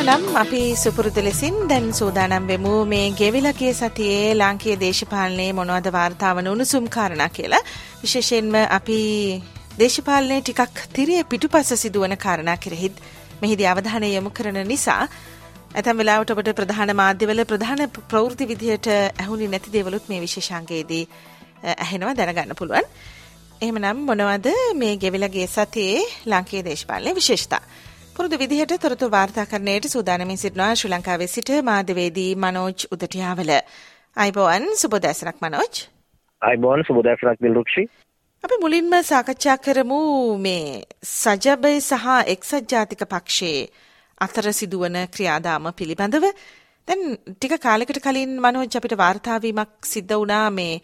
එමනම් අපි සුපුරුදු ලෙසින් දැන් සූදානම් වෙමු මේ ගෙවිලගේ සතියේ ලාංකීය දේශපාලනයේ මොනවද වාර්තාවන උණුසුම් කාරණා කියලා. විශේෂයෙන්ම අපි දේශපාලනයේ ටිකක් තිරිය පිටුපස සිදුවන කාරණා කෙරෙහිත් මෙහිදී අවධානය යොමු කරන නිසා ඇතැම් වෙලාවට ඔබට ප්‍රධාන මාධ්‍යවල ප්‍රධාන ප්‍රවෘත්ති විදිහට ඇහුණි නැති දේවලුත් මේ විශේෂාංගයේදී ඇහෙනවා දැනගන්න පුළුවන්. එහෙමනම් මොනවද මේ ගෙවිලගේ සතියේ ලාංකීය දේශපාලනයේ විශේෂතා? පුරුදු විදිහට තොරතුරු වාර්තාකරණයට සූදානමින් සිටිනවා ශ්‍රී ලංකාවේ සිට මාධ්‍යවේදී මනෝජ් උදටියාවල. අයිබෝන් සුබදෑසනක් මනෝජ්. අයිබෝන් සුබදෑසනක් දිල්රුක්ෂි. අපි මුලින්ම සාකච්ඡා කරමු මේ සජබය සහ එක්සත් ජාතික පක්ෂයේ අතර සිදුවන ක්‍රියාදාම පිළිබඳව. දැන් ටික කාලෙකට කලින් මනෝජ් අපිට වාර්තාවීමක් සිද්ධ වුණා මේ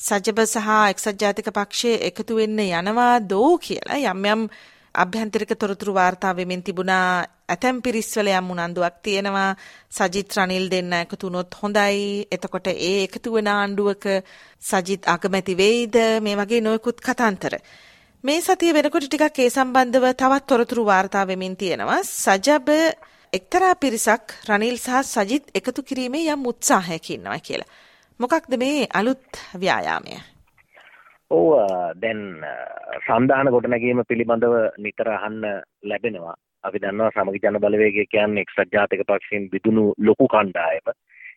සජබ සහ එක්සත් ජාතික පක්ෂයේ එකතු වෙන්න යනවා දෝ කියලා යම් යම් අභ්‍යන්තරික තොරතුරු වාර්තා වෙමින් තිබුණා. ඇතැම් පිරිස්වල යම් උනන්දුවක් තියෙනවා. සජිත් රනිල් දෙන්න එකතු වුණොත් හොඳයි. එතකොට ඒ එකතු වෙන ආණ්ඩුවක සජිත් අගමැති වෙයිද? මේ වගේ නොයෙකුත් කතාන්තර. මේ සතිය වෙනකොට ටිකක් ඒ සම්බන්ධව තවත් තොරතුරු වාර්තා වෙමින් තියෙනවා. සජබ එක්තරා පිරිසක් රනිල් සහ සජිත් එකතු කිරීමේ යම් උත්සාහයක ඉන්නවා කියලා. මොකක්ද මේ අලුත් ව්‍යායාමය? ඔව් දැන් සන්ධාන ගොඩනැගීම පිළිබඳව නිතර අහන්න ලැබෙනවා. අපි දන්නවා සමගි ජන බලවේගය කියන්නේ එක්සත් ජාතික පක්ෂයෙන් විදුණු ලොකු කණ්ඩායම.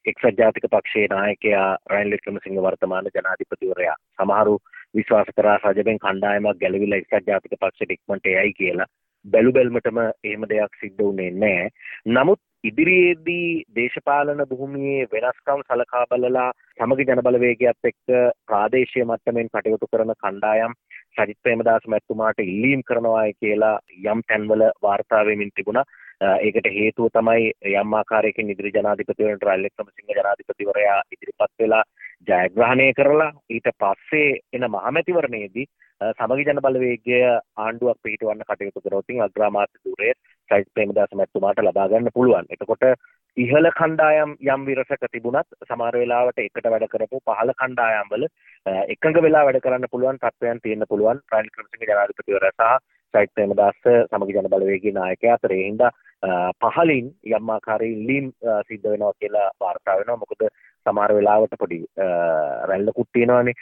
එක්සත් ජාතික පක්ෂයේ නායකයා රනිල් වික්‍රමසිංහ වර්තමාන ජනාධිපතිවරයා. සමහරු විශ්වාස කරා රජබෙන් කණ්ඩායමක් ගැලවිලා එක්සත් ජාතික පක්ෂයට ඉක්මනට එයි කියලා. බැලු බැල්මටම එහෙම දෙයක් සිද්ධ වුණේ නැහැ. නමුත් ඉදිරියේදී දේශපාලන භූමියේ වෙනස්කම් සලකා බලලා සමගි ජනබලවේගයත් එක්ක ප්‍රාදේශීය මට්ටමින් කටයුතු කරන කණ්ඩායම් සජිත් ප්‍රේමදාස මැතිතුමාට ඉල්ලීම් කරනවායි කියලා යම් තැන්වල වාර්තා වෙමින් තිබුණා. ඒකට හේතුව තමයි යම් ආකාරයකින් ඉදිරි ජනාධිපතිවරට රනිල් වික්‍රමසිංහ ජනාධිපතිවරයා ඉදිරිපත් වෙලා ජයග්‍රහණය කරලා ඊට පස්සේ එන මහමැතිවරණයේදී සමගි ජන බලවේගය ආණ්ඩුවක් පිහිටවන්න කටයුතු කරොත් අග්‍රාමාත්‍ය ධුරය සජිත් ප්‍රේමදාස මැතිතුමාට ලබා ගන්න පුළුවන්. එතකොට ඉහළ කණ්ඩායම් යම් විරසක තිබුණත් සමහර වෙලාවට එකට වැඩ කරපු පහළ කණ්ඩායම් වල එකඟ වෙලා වැඩ කරන්න පුළුවන් තත්ත්වයන් තියෙන්න පුළුවන් රනිල් වික්‍රමසිංහ ජනාධිපතිවරයා සහ සජිත් ප්‍රේමදාස සමගි ජන බලවේගයේ නායකයා අතර ඒ හින්දා පහලින් යම් ආකාරයෙන් ලීම් සිද්ධ වෙනවා කියලා වාර්තා වෙනවා. මොකද සමහර වෙලාවට පොඩි රැල්ලකුත් තියෙනවානේ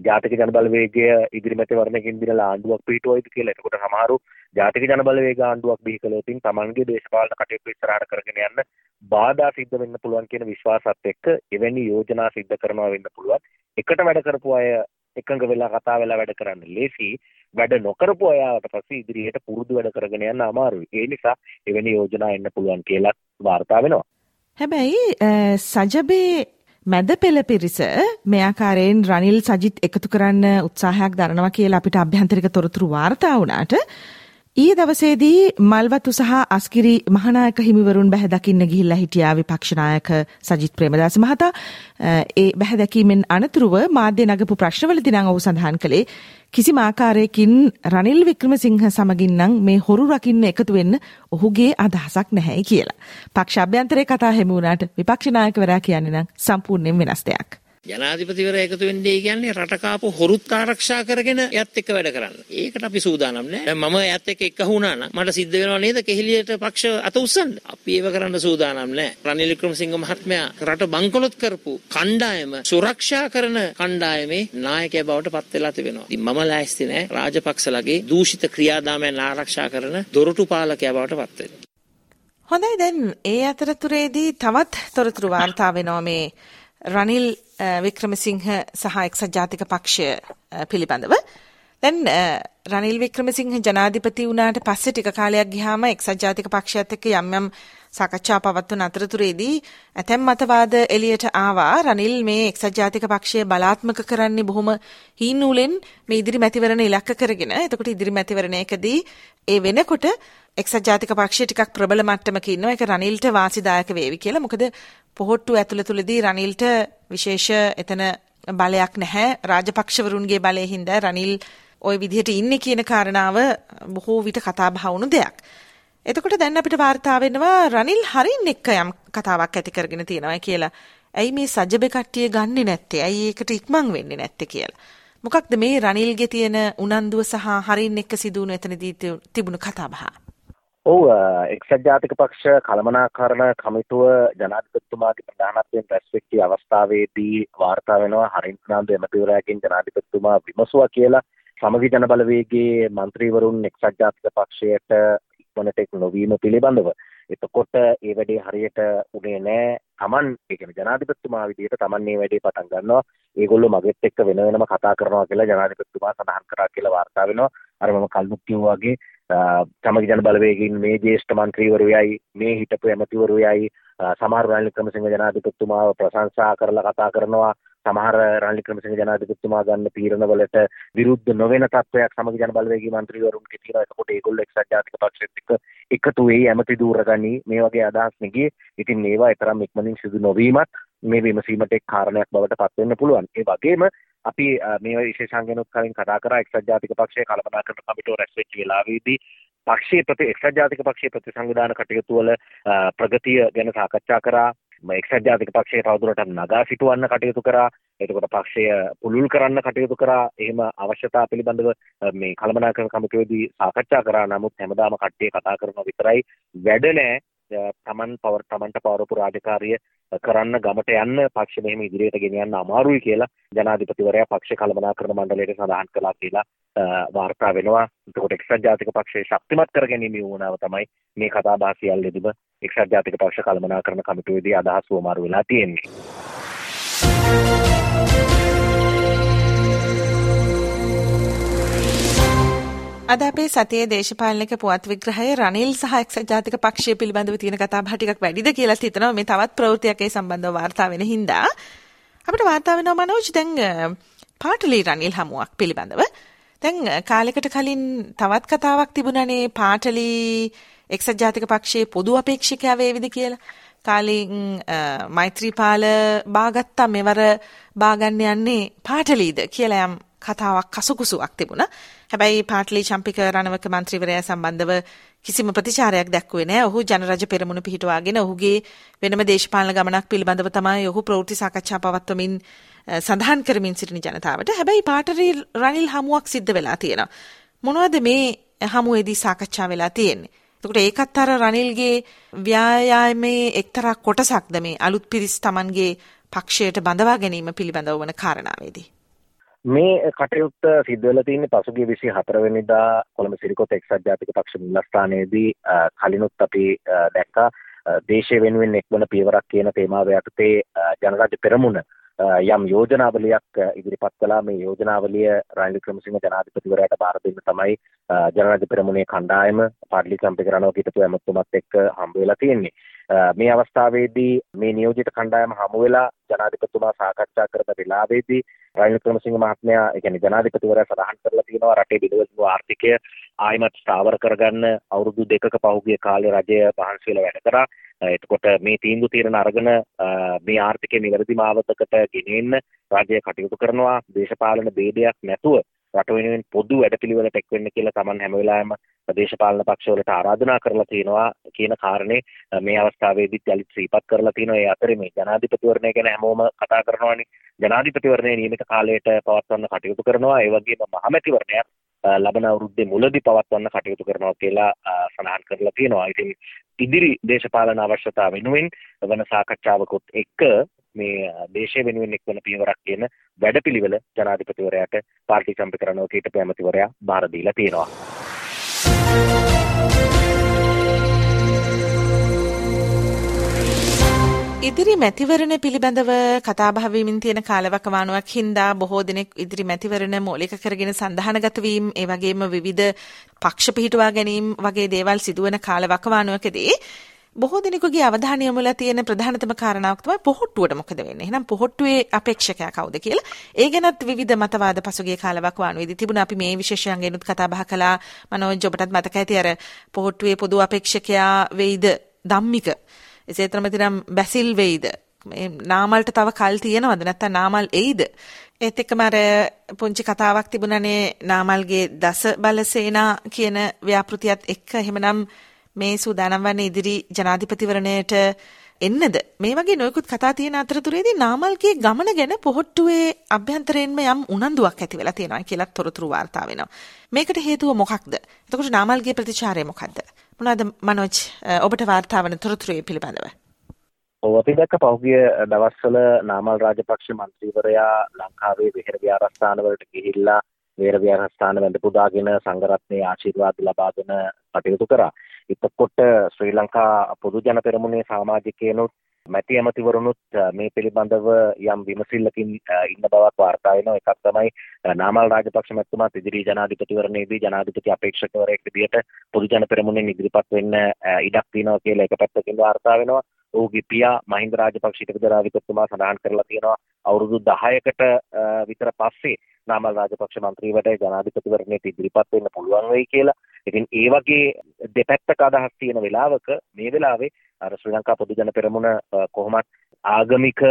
ජාතික ජනබලවේගය ඉදිරි මැතිවරණයකින් දිනලා ආණ්ඩුවක් පිහිටුවයිද කියලා. එතකොට සමහරු ජාතික ජනබලවේග ආණ්ඩුවක් බිහි කළොත් තමන්ගේ දේශපාලන කටයුතු ඉස්සරහට කරගෙන යන්න බාධා සිද්ධ වෙන්න පුළුවන් කියන විශ්වාසත් එක්ක එවැනි යෝජනා සිද්ධ කරනවා වෙන්න පුළුවන්. එකට වැඩ කරපු අය එකඟ වෙලා කතා වෙලා වැඩ කරන්න ලේසි වැඩ නොකරපු අයාට පස්සේ ඉදිරියට පුරුදු වැඩ කරගෙන යන්න අමාරුයි. ඒ නිසා එවැනි යෝජනා එන්න පුළුවන් කියලා වාර්තා වෙනවා. හැබැයි සජබේ මැද පෙළ පිරිස මෙයාකාරයෙන් රනිල් සජිත් එකතු කරන්න උත්සාහයක් දරනවා කියලා අපිට අභ්‍යන්තරික තොරතුරු වාර්තා වුණාට ඊයේ දවසේදී මල්වතු සහ අස්කිරි මහනායක හිමිවරුන් බැහැ දකින්න ගිහිල්ලා හිටියා විපක්ෂ නායක සජිත් ප්‍රේමදාස මහතා ඒ බැහැ දැකීමෙන් අනතුරුව මාධ්‍ය නගපු ප්‍රශ්නවලදී නම් ඔහු සඳහන් කළේ කිසිම ආකාරයකින් රනිල් වික්‍රමසිංහ සමගින් නම් මේ හොරු රකින්න එකතු වෙන්න ඔහුගේ අදහසක් නැහැයි කියලා. පක්ෂ අභ්‍යන්තරේ කතා හැමි වුණාට විපක්ෂ නායකවරයා කියන්නේ නම් සම්පූර්ණයෙන් වෙනස් දෙයක්. ජනාධිපතිවරයා එකතු වෙන්නේ කියන්නේ රට කාපු හොරුත් ආරක්ෂා කරගෙන එයත් එක්ක වැඩ කරන්න. ඒකට අපි සූදානම් නෑ. දැන් මම එයත් එක්ක එක්ක වුණා නම් මට සිද්ධ වෙනව නේද කෙහිලියට පක්ෂ අත උස්සන්න. අපි ඒව කරන්න සූදානම් නෑ. රනිල් වික්‍රමසිංහ මහත්මයා රට බංකොලොත් කරපු කණ්ඩායම සුරක්ෂා කරන කණ්ඩායමේ නායකයා බවට පත් වෙලා තිබෙනවා. ඉතින් මම ලෑස්ති නෑ රාජපක්ෂලගේ දූෂිත ක්‍රියාදාමයන් ආරක්ෂා කරන දොරටු පාලකයා බවට පත් වෙන්න. හොඳයි දැන් ඒ අතරතුරේදී තවත් තොරතුරු වාර්තා වෙනවා මේ රනිල් වික්‍රමසිංහ සහ එක්සත් ජාතික පක්ෂය පිළිබඳව. දැන් රනිල් වික්‍රමසිංහ ජනාධිපති වුණාට පස්සේ ටික කාලයක් ගියාම එක්සත් ජාතික පක්ෂයත් එක්ක යම් යම් සාකච්ඡා පවත්වන අතරතුරේදී ඇතැම් මතවාද එළියට ආවා රනිල් මේ එක්සත් ජාතික පක්ෂය බලාත්මක කරන්නේ බොහොම හීනූලෙන් මේ ඉදිරි මැතිවරණ ඉලක්ක කරගෙන. එතකොට ඉදිරි මැතිවරණයකදී ඒ වෙනකොට එක්සත් ජාතික පක්ෂය ටිකක් ප්‍රබල මට්ටමක ඉන්නවා. ඒක රනිල්ට වාසිදායක වේවි කියලා. මොකද පොහොට්ටු ඇතුළ තුලදී රනිල්ට විශේෂ එතන බලයක් නැහැ රාජපක්ෂවරුන්ගේ බලය හින්දා රනිල් ওই විදිහට ඉන්නේ කියන කාරණාව බොහෝ විට කතා බහ වුණු දෙයක්. එතකොට දැන් අපිට වාර්තා වෙනවා රනිල් හරින් එක්ක යම් කතාවක් ඇති කරගෙන තියෙනවා කියලා. ඇයි මේ සජබෙ කට්ටිය ගන්නෙ නැත්තේ? ඇයි ඒකට ඉක්මන් වෙන්නේ නැත්තේ කියලා. මොකක්ද මේ රනිල්ගේ තියෙන උනන්දුව සහ හරින් එක්ක සිදුවුණු එතනදී තිබුණු කතාබහ? ඔව් එක්සත් ජාතික පක්ෂ කළමනාකරණ කමිටුව ජනාධිපතිතුමාගේ ප්‍රධානත්වයෙන් රැස්වෙච්ච අවස්ථාවේදී වාර්තා වෙනවා හරින් ප්‍රනාන්දු එමතිවරයාගෙන් ජනාධිපතිතුමා විමසුවා කියලා. සමගි ජන බලවේගයේ മന്ത്രിවරුන් එක්සත් ජාතික පක්ෂයට ඉක්මනට එක් නොවීම පිළිබඳව. එතකොට ඒ වැඩේ හරියට උනේ නෑ. තමන් ඒ කියන්නේ ජනාධිපතිතුමා විදිහට තමන් මේ වැඩේ පටන් ගන්නවා. ඒගොල්ලෝ මගෙත් එක්ක වෙන වෙනම කතා කරනවා කියලා ජනාධිපතිතුමා සඳහන් කරා කියලා වාර්තා වෙනවා. අර මම කල්මුත් කිව්වා වගේ සමගි ජන බලවේගයෙන් මේ ජ්‍යෙෂ්ඨ මන්ත්‍රීවරයයි මේ හිටපු ඇමතිවරයයි සමහර රනිල් ක්‍රමසිංහ ජනාධිපතිතුමාව ප්‍රශංසා කරලා කතා කරනවා. සමහර රනිල් ක්‍රමසිංහ ජනාධිපතිතුමා ගන්න තීරණවලට විරුද්ධ නොවන තත්වයක් සමගි ජන බලවේගී මන්ත්‍රීවරුන්ට තියෙනවා. එතකොට ඒගොල්ලෝ එක්සත් ජාතික පක්ෂෙත් එක්ක එකතු වෙයි ඇමති දූරගනි මේ වගේ අදහස් නෙගියේ. ඉතින් ඒවා තරම් ඉක්මනින් සිදු නොවීමත් මේ විමසීමට එක් කාරණයක් බවට පත් වෙන්න පුළුවන්. ඒ වගේම අපි මේ විශේෂාංගනුත් කලින් කතා කරා එක්සත් ජාතික පක්ෂයේ කළමනාකරණ කමිටුව රැස් වෙච්ච වෙලාවේදී පක්ෂයේ ප්‍රති එක්සත් ජාතික පක්ෂයේ ප්‍රතිසංවිධාන කටයුතු වල ප්‍රගතිය ගැන සාකච්ඡා කරා. එක්සත් ජාතික පක්ෂය තවදුරටත් නගා සිටුවන්න කටයුතු කරා. එතකොට පක්ෂය පුළුල් කරන්න කටයුතු කරා. එහෙම අවශ්‍යතා පිළිබඳව මේ කළමනාකරණ කමිටුවේදී සාකච්ඡා කරා. නමුත් හැමදාම කට්ටිය කතා කරනවා විතරයි. වැඩ නෑ. තමන් පවර් තමන්ට පවරපු රාජකාරිය කරන්න ගමට යන්න පක්ෂ මෙහෙම ඉදිරියට ගෙන යන්න අමාරුයි කියලා ජනාධිපතිවරයා පක්ෂ කළමනාකරණ මණ්ඩලයට සඳහන් කළා කියලා වාර්තා වෙනවා. එතකොට එක්සත් ජාතික පක්ෂය ශක්තිමත් කර ගැනීමේ වුණාව තමයි මේ කතා බහ සියල්ලෙදිම එක්සත් ජාතික පක්ෂ කළමනාකරණ කමිටුවේදී අදහස් වමාරු වෙලා තියෙන්නේ. අද අපේ සතියේ දේශපාලනික පුවත් විග්‍රහය රනිල් සහ එක්සත් ජාතික පක්ෂය පිළිබඳව තියෙන කතාබහ ටිකක් වැඩිද කියලා හිතනවා. මේ තවත් ප්‍රවෘත්තියක් ඒ සම්බන්ධව වාර්තා වෙන හින්දා. අපිට වාර්තා වෙනවා මනෝජ් දැන් පාටලි රනිල් හමුවක් පිළිබඳව. දැන් කාලෙකට කලින් තවත් කතාවක් තිබුණනේ පාටලි එක්සත් ජාතික පක්ෂයේ පොදු අපේක්ෂකයා වේවිද කියලා. කාලින් මෛත්‍රීපාල බාගත්තා. මෙවර බාගන්න යන්නේ පාටලීද කියලා යම් කතාවක් කසුකුසුවක් තිබුණා. හැබැයි පාටලි චම්පික රණවක මන්ත්‍රීවරයා සම්බන්ධව කිසිම ප්‍රතිචාරයක් දැක්ුවේ නැහැ. ඔහු ජනරජ පෙරමුණ පිහිටුවාගෙන ඔහුගේ වෙනම දේශපාලන ගමනක් පිළිබඳව තමයි ඔහු ප්‍රවෘත්ති සාකච්ඡා පවත්වමින් සඳහන් කරමින් සිටින ජනතාවට. හැබැයි පාටලි රනිල් හමුවක් සිද්ධ වෙලා තියෙනවා. මොනවද මේ හමුවේදී සාකච්ඡා වෙලා තියෙන්නේ? එතකොට ඒකත් අර රනිල්ගේ ව්‍යායාමයේ එක්තරා කොටසක්ද මේ අලුත් පිරිස් Tamanගේ පක්ෂයට බඳවා ගැනීම පිළිබඳව වන කාරණාවේදී. මේ කටයුත්ත සිද්ධ වෙලා තියෙන්නේ පසුගිය 24 වෙනිදා කොළඹ සිරිකොත එක්සත් ජාතික පක්ෂ මුල්ස්ථානයේදී කලිනුත් අපි දැක්කා දේශය වෙනුවෙන් එක්වන පියවරක් කියන තේමාව යටතේ ජනරාජ්‍ය පෙරමුණ යම් යෝජනාවලියක් ඉදිරිපත් කළා මේ යෝජනාවලිය රනිල් ක්‍රමසිංහ ජනාධිපතිවරයාට බාර දෙන්න තමයි ජනරාජ්‍ය පෙරමුණේ කණ්ඩායම පාර්ලි කම්පිකරණව හිටපු ඇමතුමත් එක්ක හම්බ වෙලා තියෙන්නේ. මේ අවස්ථාවේදී මේ නියෝජිත කණ්ඩායම හමු වෙලා ජනාධිපතිතුමා සාකච්ඡා කරන වෙලාවේදී රනිල් ක්‍රමසිංහ මහත්මයා ඒ කියන්නේ ජනාධිපතිවරයා සඳහන් කරලා තියෙනවා රටේ බිඳවන ආර්ථිකය ආයිමත් ස්ථාවර කරගන්න අවුරුදු දෙකක පහුගිය කාලේ රජය මහන්සි වෙලා වැඩ කරා. එතකොට මේ තීන්දුව తీරන අරගෙන මේ ආර්ථිකය නිවැරදි මාවතකට ගෙනෙන්න රජය කටයුතු කරනවා. දේශපාලන ભેදයක් නැතුව රට වෙනුවෙන් පොදු වැඩපිළිවෙලට එක් වෙන්න කියලා Taman හැම වෙලාවෙම දේශපාලන පක්ෂවලට ආරාධනා කරලා තියෙනවා කියන කාරණේ මේ අවස්ථාවේදීත් යලිත් සිහිපත් කරලා තියෙනවා. ඒ අතරේ මේ ජනාධිපතිවරණය ගැන හැමෝම කතා කරනවානේ. ජනාධිපතිවරණය නියමිත කාලයට පවත්වන්න කටයුතු කරනවා. ඒ වගේම මහමැතිවරණයක් ලබන අවුරුද්දේ මුලදී පවත්වන්න කටයුතු කරනවා කියලා සඳහන් කරලා තියෙනවා. ඉතින් ඉදිරි දේශපාලන අවශ්‍යතා වෙනුවෙන් වන සාකච්ඡාවකොත් එක්ක මේ දේශය වෙනුවෙන් එක්වන පියවරක් කියන වැඩපිළිවෙල ජනාධිපතිවරයාට පාර්ටි සම්ප්‍රකරණව කීටපු ඇමතිවරයා බාර දීලා තියෙනවා. ඉදිරි මැතිවරණ පිළිබඳව කතාබහ වෙමින් තියෙන කාලවකවානුවක් හින්දා බොහෝ දෙනෙක් ඉදිරි මැතිවරණ මූලික කරගෙන සඳහනගත වීම ඒ වගේම විවිධ පක්ෂ පිහිටුවා ගැනීම වගේ දේවල් සිදුවන කාලවකවානුවකදී බොහෝ දෙනෙකුගේ අවධානය යොමුලා තියෙන ප්‍රධානතම කාරණාවක් තමයි පොහොට්ටුවට මොකද වෙන්නේ. එහෙනම් පොහොට්ටුවේ අපේක්ෂකයා කවුද කියලා. ඒ ගැනත් විවිධ මතවාද පසුගිය කාලයක් වානුවේදී තිබුණා. අපි මේ විශේෂයන් ගැනත් කතා බහ කළා. මනෝජ් ඔබටත් මතක ඇති අර පොහොට්ටුවේ පොදු අපේක්ෂකයා වෙයිද ධම්මික. එසේතරම තිනම් බැසිල් වෙයිද නාමල්ට තව කල් තියෙනවද නැත්නම් නාමල් එයිද? ඒත් එක්කම අර පුංචි කතාවක් තිබුණනේ නාමල්ගේ දස බලසේනා කියන ව්‍යාපෘතියත් එක්ක එහෙමනම් මේ සූදානම් වන්නේ ඉදිරි ජනාධිපතිවරණයට එන්නද මේ වගේ නොයෙකුත් කතා තියෙන අතරතුරේදී නාමල්ගේ ගමන ගැන පොහොට්ටුවේ අභ්‍යන්තරයෙන්ම යම් උනන්දුවක් ඇති වෙලා තියෙනවා කියලා තොරතුරු වාර්තා වෙනවා. මේකට හේතුව මොකක්ද? එතකොට නාමල්ගේ ප්‍රතිචාරය මොකක්ද? මොනවාද මනෝජ් ඔබට වාර්තා වන තොරතුරු පිළිබඳව? ඔව් අපි දැක්ක පහුගිය දවස්වල නාමල් රාජපක්ෂ මන්ත්‍රීවරයා ලංකාවේ විහෙර විහාරස්ථාන වලට ගිහිල්ලා විහෙර විහාරස්ථාන වැඳ පුදාගෙන සංඝරත්නයේ ආශිර්වාද ලබාගෙන කටයුතු කරා. එතකොට ශ්‍රී ලංකා පොදු ජන පෙරමුණේ සමාජිකයනුත් මැති ඇමතිවරුණුත් මේ පිළිබඳව යම් විමසිල්ලකින් ඉන්න බවක් වාර්තා වෙනවා. එකක් තමයි නාමල් රාජපක්ෂ මැතිතුමා ඉදිරි ජනාධිපතිවරණයේදී ජනාධිපති අපේක්ෂකවරයෙක් විදිහට පොදු ජන පෙරමුණෙන් ඉදිරිපත් වෙන්න ඉඩක් තියෙනවා කියලා එක පැත්තකින් වාර්තා වෙනවා. ඔහුගේ පියා මහින්ද රාජපක්ෂ හිටපු ජනාධිපතිතුමා සඳහන් කරලා තියෙනවා අවුරුදු 10කට විතර පස්සේ නාමල් රාජපක්ෂ මන්ත්‍රීවට ජනාධිපතිවරණයට ඉදිරිපත් වෙන්න පුළුවන් වෙයි කියලා. ඉතින් ඒ වගේ දෙපැත්තක අදහස් තියෙන වෙලාවක මේ වෙලාවේ අර ශ්‍රී ලංකා පොදු ජන පෙරමුණ කොහොමත් ආගමික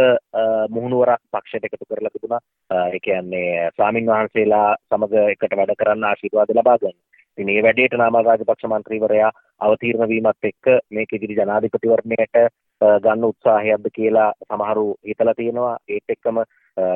මුහුණුවරක් පක්ෂයට එකතු කරලා තිබුණා. ඒ කියන්නේ ස්වාමින් වහන්සේලා සමග එකට වැඩ කරන්න ආශිර්වාද ලබා ගන්න. ඉතින් මේ වැඩේට නාමල් රාජපක්ෂ මන්ත්‍රීවරයා අවතීර්ණ වීමත් එක්ක මේක ඉදිරි ජනාධිපතිවරණයට ගන්න උත්සාහයක්ද කියලා සමහරු හිතලා තියෙනවා. ඒත් එක්කම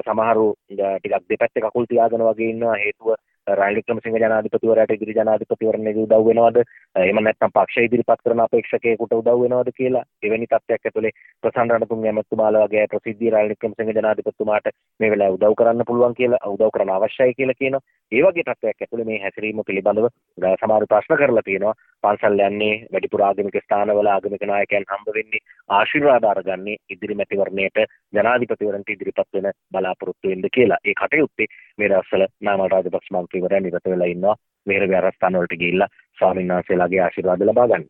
සමහරු ටිකක් දෙපැත්තේ කකුල් තියාගෙන වගේ ඉන්නවා. හේතුව රනිල් වික්‍රමසිංහ ජනාධිපතිවරයාට ඉදිරි ජනාධිපතිවරණයේදී උදව් වෙනවද? එහෙම නැත්නම් පක්ෂ ඉදිරිපත් කරන අපේක්ෂකයෙකුට උදව් වෙනවද කියලා? එවැනි තත්ත්වයක් ඇතුලේ ප්‍රසන්න රණතුංග ඇමතුමාලා වගේ ප්‍රසිද්ධ රනිල් වික්‍රමසිංහ ජනාධිපතිතුමාට මේ වෙලාවේ උදව් කරන්න පුළුවන් කියලා උදව් කරන්න අවශ්‍යයි කියලා කියනවා. ඒ වගේ තත්ත්වයක් ඇතුලේ මේ හැසිරීම පිළිබඳව සමහර ප්‍රශ්න කරලා තියෙනවා. පන්සල් යන්නේ වැඩිපුර ආගමික ස්ථානවල ආගමික නායකයන් හම්බ වෙන්නේ ආශිර්වාද අරගන්නේ ඉදිරි මැතිවරණයට ජනාධිපතිවරණට ඉදිරිපත් වෙන බලාපොරොත්තු වෙන්න කියලා. ඒ කටයුත්තේ මේ දවස්වල නාමල් රාජපක්ෂ මන්ත්‍රීවරයා නිරත වෙලා ඉන්නවා. මෙහෙර විහාරස්ථාන වලට ගිහිල්ලා ස්වාමීන් වහන්සේලාගේ ආශිර්වාද ලබා ගන්න.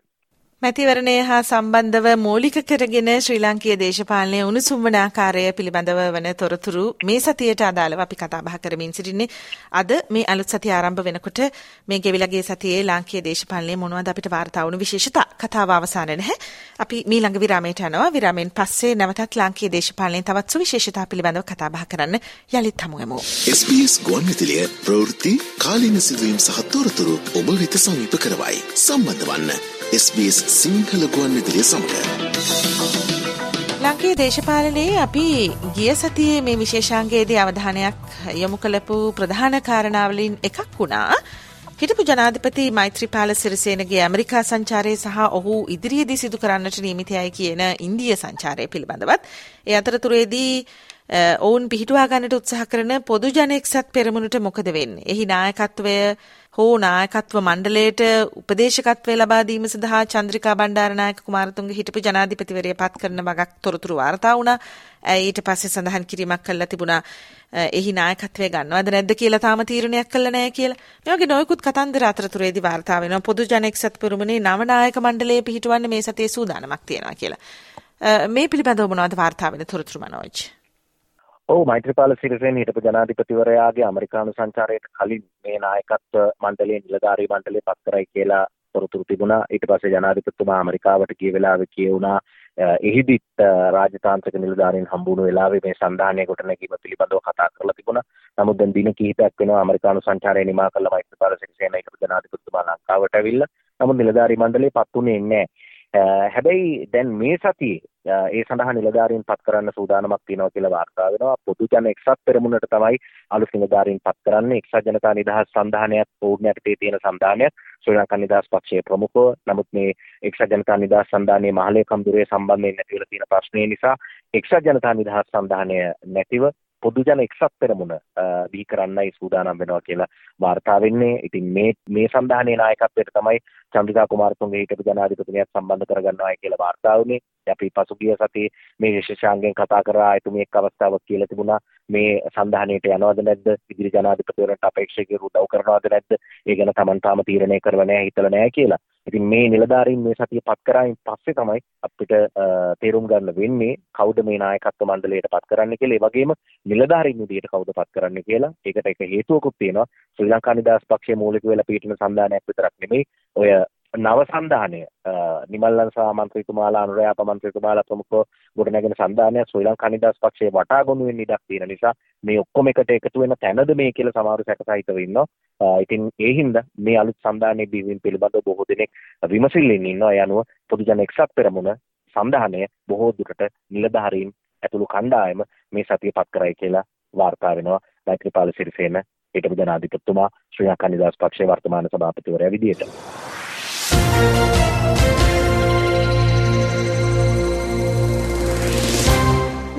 මැතිවරණය හා සම්බන්ධව මූලික කරගෙන ශ්‍රී ලාංකීය දේශපාලනයේ උණුසුම් වන ආකාරය පිළිබඳව වන තොරතුරු මේ සතියට අදාළව අපි කතා බහ කරමින් සිටින්නේ. අද මේ අලුත් සතිය ආරම්භ වෙනකොට මේ ගෙවිලගේ සතියේ ලාංකීය දේශපාලනයේ මොනවද අපිට වාර්තා වුණු විශේෂතා කතාව අවසාන නැහැ. අපි මීළඟ විරාමයට යනවා. විරාමයෙන් පස්සේ නැවතත් ලාංකීය දේශපාලනයේ තවත් සුවිශේෂතා පිළිබඳව කතා බහ කරන්න යලිත් හමු වෙමු. SBS ගුවන්විදුලිය ප්‍රවෘත්ති කාලීන සිදුවීම් සහ තොරතුරු ඔබ වෙත සමීප කරවයි. සම්බන්ධ වන්න SBS සිංහල ගුවන් විදිලිය සමඟ. ලංකේ දේශපාලනයේ අපි ගිය සතියේ මේ විශේෂාංගයේදී අවධානයක් යොමු කළපු ප්‍රධාන කාරණාවලින් එකක් වුණා. හිටපු ජනාධිපති මෛත්‍රීපාල සිරිසේනගේ ඇමරිකා සංචාරය සහ ඔහු ඉදිරියේදී සිදු කරන්නට නියමිතයයි කියන ඉන්දිය සංචාරය පිළිබඳවත්. ඒ අතරතුරේදී ඔවුන් පිහිටුවා ගන්නට උත්සාහ කරන පොදු ජන එක්සත් පෙරමුණට මොකද වෙන්නේ? එහි නායකත්වය හෝ නායකත්ව මණ්ඩලයට උපදේශකත්වය ලබා දීම සඳහා චන්ද්‍රිකා බණ්ඩාරනායක කුමාරතුංග හිටපු ජනාධිපතිවරය පත් කරන වගක් තොරතුරු වාර්තා වුණා. ඊට පස්සේ සඳහන් කිරීමක් කළා තිබුණා එහි නායකත්වය ගන්නවද නැද්ද කියලා තාම තීරණයක් කළා නැහැ කියලා. මේ වගේ නොයෙකුත් කතන්දර අතරතුරේදී වාර්තා වෙනවා. පොදු ජන එක්සත් පෙරමුණේ නව නායක මණ්ඩලය පිහිටවන්න මේ සතියේ සූදානමක් තියෙනවා කියලා. මේ පිළිබඳව මොනවද වාර්තා වෙන තොරතුරු මනෝජ්? ඔව් මෛත්‍රීපාල සිරිසේන හිටපු ජනාධිපතිවරයාගේ ඇමරිකානු සංචාරයට කලින් මේ නායකත්ව මණ්ඩලයේ නිලධාරී මණ්ඩලය පත් කරයි කියලා තොරතුරු තිබුණා. ඊට පස්සේ ජනාධිපතිතුමා ඇමරිකාවට ගිය වෙලාවේ කියුණා එහිදිත් රාජතාන්ත්‍රික නිලධාරීන් හම්බුණු වෙලාවේ මේ සන්ධානය ගොඩනැගීම පිළිබඳව කතා කරලා තිබුණා. නමුත් දැන් දින කිහිපයක් වෙනවා ඇමරිකානු සංචාරය නිමා කළ මෛත්‍රීපාල සිරිසේන හිටපු ජනාධිපතිතුමා ලංකාවට ඇවිල්ලා. නමුත් නිලධාරී මණ්ඩලය පත් වුණේ නැහැ. හැබැයි දැන් මේ සතියේ ඒ සඳහා නිලධාරීන් පත් කරන්න සූදානමක් තියෙනවා කියලා වාර්තා වෙනවා. පොදු ජන එක්සත් පෙරමුණට තමයි අලුත් නිලධාරීන් පත් කරන්නේ. එක්සත් ජනතා නිදහස් සන්ධානයක් පූර්ණ යටතේ තියෙන සන්ධානයක්. ශ්‍රී ලංකා නිදහස් පක්ෂයේ ප්‍රමුඛව. නමුත් මේ එක්සත් ජනතා නිදහස් සන්ධානයේ මහලේකම් දුරේ සම්බන්ධයෙන් නැතිවලා තියෙන ප්‍රශ්නේ නිසා එක්සත් ජනතා නිදහස් සන්ධානය නැතිව පොදුජන එක්සත් පෙරමුණ බිහි කරන්නයි සූදානම් වෙනවා කියලා වාර්තා වෙන්නේ. ඉතින් මේ මේ සන්ධානයේ නායකත්වයට තමයි චන්ද්‍රිකා කුමාරතුංග හිටපු ජනාධිපතිනියත් සම්බන්ධ කරගන්නවායි කියලා වාර්තා වුණේ. අපි පසුගිය සතියේ මේ විශේෂාංගයෙන් කතා කරා එතුමිය එක් අවස්ථාවක් කියලා තිබුණා මේ සන්ධානයට යනවද නැද්ද ඉදිරි ජනාධිපතිවරට අපේක්ෂකයෙකු උදව් කරනවද නැද්ද ඒ ගැන Taman තාම තීරණය කරව නැහැ හිතලා නැහැ කියලා. ඉතින් මේ නිලධාරීන් මේ සතිය පත් කරායින් පස්සේ තමයි අපිට තේරුම් ගන්න වෙන්නේ කවුද මේ නායකත්ව මණ්ඩලයට පත් කරන්න කියලා. ඒ වගේම නිලධාරීන් විදියට කවුද පත් කරන්න කියලා. ඒකට එක හේතුවකුත් තියෙනවා. ශ්‍රී ලංකා නිදහස් පක්ෂයේ මූලික වෙලා පිටින සන්ධානයක් විතරක් නෙමෙයි. ඔය නව සන්ධානය නිමල්ලන් සාමන්ත්‍රීතුමාලා අනුරයාප මන්ත්‍රීතුමාලා ප්‍රමුඛව ගොඩනැගෙන සන්ධානය ශ්‍රී ලංකා නිදහස් පක්ෂයේ වටා ගොනු වෙන්න ඉඩක් තියෙන නිසා මේ ඔක්කොම එකට එකතු වෙන තැනද මේ කියලා සමහරු සැකසහිතව ඉන්නවා. ඉතින් ඒ හින්දා මේ අලුත් සන්ධානයේ බිහිවීම පිළිබඳව බොහෝ දෙනෙක් විමසිල්ලෙන් ඉන්නවා. ඒ අනුව පොදුජන එක්සත් පෙරමුණ සන්ධානය බොහෝ දුරට නිලධාරීන් ඇතුළු කණ්ඩායම මේ සතිය පත් කරයි කියලා වාර්තා වෙනවා. මෛත්‍රීපාල සිරිසේන හිටපු ජනාධිපතිතුමා ශ්‍රී ලංකා නිදහස් පක්ෂයේ වර්තමාන සභාපතිවරයා විදියට.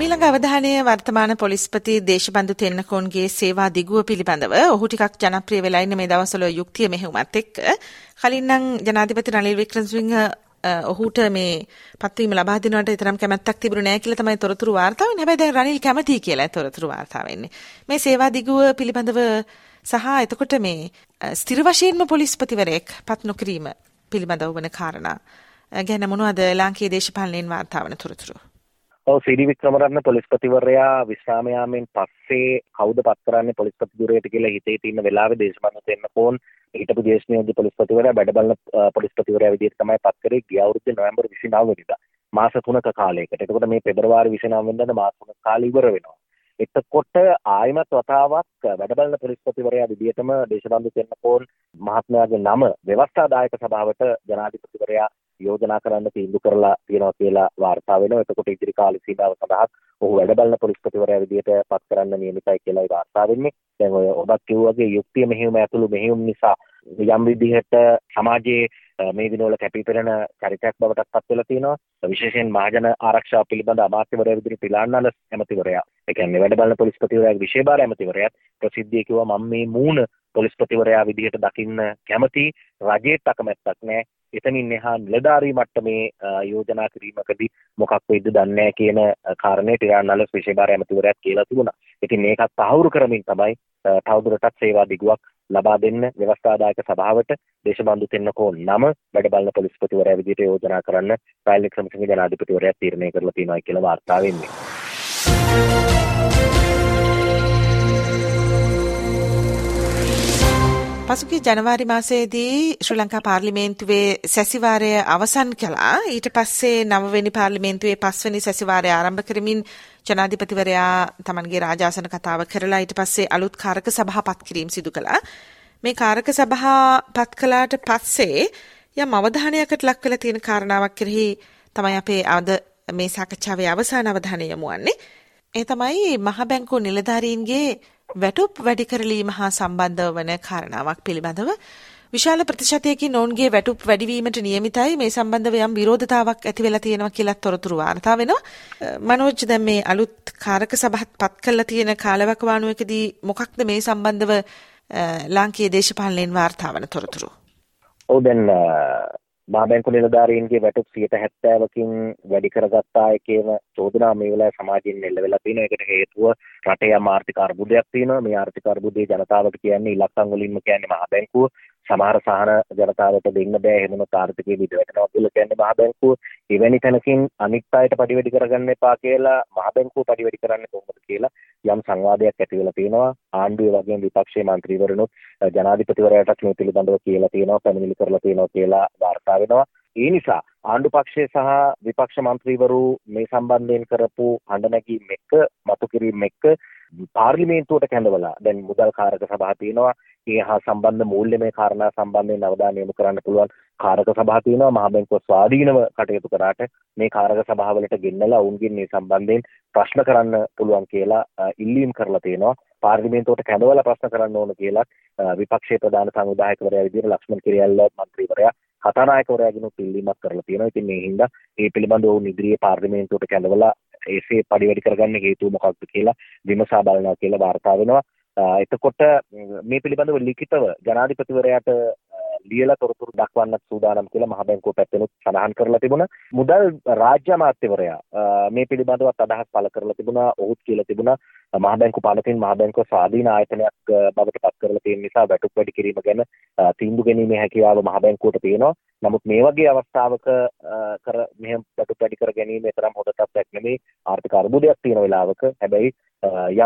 මීළඟ අවධානය වර්තමාන පොලිස්පති දේශබන්ධු තෙන්නකෝන්ගේ සේවා දිගුව පිළිබඳව ඔහු ටිකක් ජනප්‍රිය වෙලා ඉන්න මේ දවස්වල යුක්තිය මෙහෙයුමත් එක්ක කලින් නම් ජනාධිපති රනිල් වික්‍රමසිංහ ඔහුට මේ පත්වීම ලබා දෙනවට තරම් කැමැත්තක් තිබුණේ නැහැ කියලා තමයි තොරතුරු වාර්තා වෙන්නේ. හැබැයි දැන් රනිල් කැමතියි කියලා තොරතුරු වාර්තා වෙන්නේ. මේ සේවා දිගුව පිළිබඳව සහ එතකොට මේ ස්ථිර වශයෙන්ම පොලිස්පතිවරයෙක් පත් නොකිරීම පිළිබඳව වන කාරණා ගැන මොනවද ලාංකීය දේශපාලනයෙන් වාර්තා වන තොරතුරු? ඔව් සීඩි වික්‍රමරත්න පොලිස්පතිවරයා විශ්‍රාම යාමෙන් පස්සේ කවුද පත් කරන්නේ පොලිස්පති ධුරයට කියලා හිතේ තියෙන වෙලාවේ දේශපාලන තෙන්නකෝන් හිටපු දේශ නියෝජ්‍ය පොලිස්පතිවරයා බඩබලන පොලිස්පතිවරයා විදිහට තමයි පත් කරේ ගිය අවුරුද්දේ නොවැම්බර් 29 වෙනිදා මාස 3ක කාලයකට. එතකොට මේ පෙබරවාරි 29 වෙනිදා මාස 3ක කාලය ඉවර වෙනවා. එතකොට ආයමත් වතාවක් වැඩබලන පොලිස්පතිවරයා විදිහටම දේශබන්ධු තෙන්නකෝන් මහත්මයාගේ නම ව්‍යවස්ථාදායක සභාවට ජනාධිපතිවරයා යෝජනා කරන්න තීන්දුව කරලා තියෙනවා කියලා වාර්තා වෙනවා. එතකොට ඉදිරි කාල සීමාව සඳහා ඔහු වැඩ බලන පොලිස්පතිවරයා විදිහට පත් කරන්න නියමිතයි කියලායි වාර්තා වෙන්නේ. දැන් ඔය ඔබත් කිව්වාගේ යුක්තිය මෙහෙයුම ඇතුළු මෙහෙයුම් නිසා යම් විදිහට සමාජයේ මේ දිනවල කැපිපෙනෙන චරිතයක් බවට පත් වෙලා තියෙනවා. විශේෂයෙන් මහජන ආරක්ෂාව පිළිබඳ අමාත්‍යවරයා විදිහට පිලාන්නල ඇමතිවරයා. ඒ කියන්නේ වැඩ බලන පොලිස්පතිවරයාගේ විශේෂ ඇමතිවරයාත් ප්‍රසිද්ධිය කිව්වා මම මේ මූණ පොලිස්පතිවරයා විදිහට දකින්න කැමති රජයට අකමැත්තක් නැහැ. එතනින් එහා නිලධාරී මට්ටමේ යෝජනා කිරීමකදී මොකක් වෙයිද දන්නේ කියන කාරණේ ටිරානල විශේෂ ඇමතිවරයාත් කියලා තිබුණා. ඉතින් මේකත් තහවුරු කරමින් තමයි තවදුරටත් සේවා දිගුවක් ලබා දෙන්න ව්‍යවස්ථාදායක සභාවට දේශබන්දු තෙන්නකෝ නම වැඩ බලන පොලිස්පතිවරයා විදිහට යෝජනා කරන්න රාජ්‍ය වික්‍රමසිංහ ජනාධිපතිවරයා තීරණය කරලා තියෙනවා කියලා වාර්තා වෙන්නේ. පසුගිය ජනවාරි මාසයේදී ශ්‍රී ලංකා පාර්ලිමේන්තුවේ සැසිවාරය අවසන් කළා. ඊට පස්සේ නවවෙනි පාර්ලිමේන්තුවේ පස්වෙනි සැසිවාරය ආරම්භ කරමින් ජනාධිපතිවරයා තමන්ගේ රාජාසන කතාව කරලා ඊට පස්සේ අලුත් කාරක සභා පත් කිරීම සිදු කළා. මේ කාරක සභා පත් කළාට පස්සේ යම් අවධානයකට ලක් වෙලා තියෙන කාරණාවක් කෙරෙහි තමයි අපේ අද මේ සාකච්ඡාවේ අවසාන අවධානය යොමු වන්නේ. ඒ තමයි මහ බැංකුව නිලධාරීන්ගේ වැටුප් වැඩි කරලීම හා සම්බන්ධව වන කාරණාවක් පිළිබඳව විශාල ප්‍රතිශතයකින් ඔවුන්ගේ වැටුප් වැඩිවීමට නියමිතයි. මේ සම්බන්ධව යම් විරෝධතාවක් ඇති වෙලා තියෙනවා කියලා තොරතුරු වාර්තා වෙනවා. මනෝජ් දැන් මේ අලුත් කාරක සභාත් පත් කරලා තියෙන කාලවකවානුවකදී මොකක්ද මේ සම්බන්ධව ලාංකීය දේශපාලනයෙන් වාර්තා වන තොරතුරු? ඔව් දැන් මහබැංකු නිලධාරීන්ගේ වැටුප් 70%කින් වැඩි කරගත්තා කියන චෝදනා මේ වෙලාවේ සමාජයෙන් එල්ල වෙලා තියෙනවා. ඒකට හේතුව රටේ යම් ආර්ථික අර්බුදයක් තියෙනවා. මේ ආර්ථික අර්බුදේ ජනතාවට කියන්නේ ඉලක්කම් වලින්ම කියන්නේ මහබැංකුව. සමහර සහන ජනතාවට දෙන්න බෑ. එහෙමම කාර්තිකයේ බිඳ වැටෙනවා කියලා කියන්නේ මහ බැංකුව එවැනි තැනකින් අනිත් අයට පඩිවැඩි කරගන්න එපා කියලා මහ බැංකුව පඩිවැඩි කරන්නේ කොහොමද කියලා යම් සංවාදයක් ඇති වෙලා තියෙනවා. ආණ්ඩුවේ වගේම විපක්ෂයේ මන්ත්‍රීවරණුත් ජනාධිපතිවරයාටත් මේ පිළිබඳව කියලා තියෙනවා පැමිණිලි කරලා තියෙනවා කියලා වාර්තා වෙනවා. ඒ නිසා ආණ්ඩු පක්ෂය සහ විපක්ෂ මන්ත්‍රීවරු මේ සම්බන්ධයෙන් කරපු හඬ නැගීම් එක්ක මතු කිරීම එක්ක පාර්ලිමේන්තුවට කැඳවලා දැන් මුදල් කාරක සභා තියෙනවා. ඒ හා සම්බන්ධ මූල්‍යමය කාරණා සම්බන්ධයෙන් අවධානය යොමු කරන්න පුළුවන් කාරක සභා තියෙනවා මහා බැංකුව ස්වාධීනව කටයුතු කරාට මේ කාරක සභාවලට ගෙන්නලා ඔවුන්ගෙන් මේ සම්බන්ධයෙන් ප්‍රශ්න කරන්න පුළුවන් කියලා ඉල්ලීම් කරලා තියෙනවා පාර්ලිමේන්තුවට කැඳවලා ප්‍රශ්න කරන්න ඕන කියලා විපක්ෂයේ ප්‍රධාන සංවිධායකවරයා විදිහට ලක්ෂ්මන් කිරියල්ල මන්ත්‍රීවරයා කතානායකවරයාගෙනුත් ඉල්ලීමක් කරලා තියෙනවා. ඉතින් මේ හින්දා මේ පිළිබඳව ඔවුන් ඉදිරියේ පාර්ලිමේන්තුවට කැඳවලා එසේ පරිවැඩි කරගන්න හේතුව මොකක්ද කියලා විමසා බලනවා කියලා වාර්තා වෙනවා. එතකොට මේ පිළිබඳව ලිඛිතව ජනාධිපතිවරයාට ලියලා තොරතුරු දක්වන්නත් සූදානම් කියලා මහ බැංකුව පැත්තෙනුත් සඳහන් කරලා තිබුණා. මුදල් රාජ්‍ය අමාත්‍යවරයා මේ පිළිබඳවත් අදහස් පළ කරලා තිබුණා. ඔහුත් කියලා තිබුණා මහ බැංකුව පනතින් මහ බැංකුව ස්වාධීන ආයතනයක් බවට පත් කරලා තියෙන නිසා වැටුප් වැඩි කිරීම ගැන තීන්දුව ගැනීමේ හැකියාව මහ බැංකුවට තියෙනවා. නමුත් මේ වගේ අවස්ථාවක කර මෙහෙම වැටුප් වැඩි කර ගැනීම තරම් හොඳ තත්ත්වයක් නෙමෙයි. ආර්ථික අර්බුදයක් තියෙන වෙලාවක හැබැයි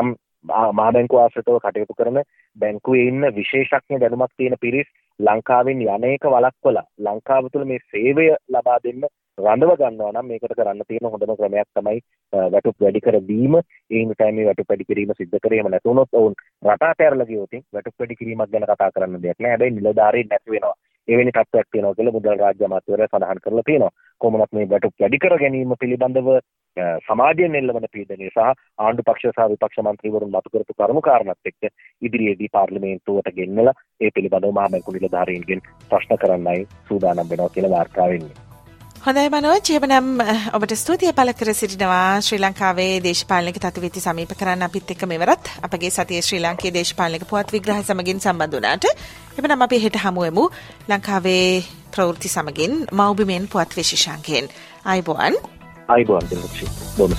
යම් මහා බැංකුව ආශ්‍රිතව කටයුතු කරන බැංකුවේ ඉන්න විශේෂඥ දැනුමක් තියෙන පිරිස් ලංකාවෙන් යනේක වලක්වලා ලංකාව තුළ මේ සේවය ලබා දෙන්න රඳව ගන්නවා නම් මේකට කරන්න තියෙන හොඳම ක්‍රමයක් තමයි වැටුප් වැඩි කර දීම. ඒ නිසායි මේ වැටුප් වැඩි කිරීම සිද්ධ කරේ. එහෙම නැතුනොත් ඔවුන් රට අතහැරලා ගියොත් වැටුප් වැඩි කිරීමක් ගැන කතා කරන්න දෙයක් නෑ. හැබැයි නිලධාරීන් නැති වෙනවා. එවැනි තත්ත්වයක් තියෙනවා කියලා මුදල් රාජ්‍ය අමාත්‍යවරයා සඳහන් කරලා තියෙනවා. කොහොමවත් මේ වැටුප් වැඩි කර ගැනීම පිළිබඳව සමාජයෙන් එල්ලවන පීඩනය සහ ආණ්ඩු පක්ෂ සහ විපක්ෂ මන්ත්‍රීවරුන් මතු කරපු කරුණු කාරණාත් එක්ක ඉදිරියේදී පාර්ලිමේන්තුවට ගෙන්නලා ඒ පිළිබඳව මහා බැංකු නිලධාරීන්ගෙන් ප්‍රශ්න කරන්නයි සූදානම් වෙනවා කියලා වාර්තා වෙන්නේ. හොඳයි මනෝ ජීවනම් ඔබට ස්තුතිය පල කර සිටිනවා. ශ්‍රී ලංකාවේ දේශපාලනක තත්වෙති සමීප කරන්න අපිත් එක්ක මෙවරත් අපගේ සතිය ශ්‍රී ලංකේ දේශපාලනක පුවත් විග්‍රහ සමගින් සම්බන්ධනාට එබනම් අපි හෙට හමුවමු ලංකාවේ ප්‍රවෘති සමගින් මෞබිමෙන් පුවත් විශේෂංකයෙන් අයිබෝන් අයිබෝන් දිලක්ෂි බොම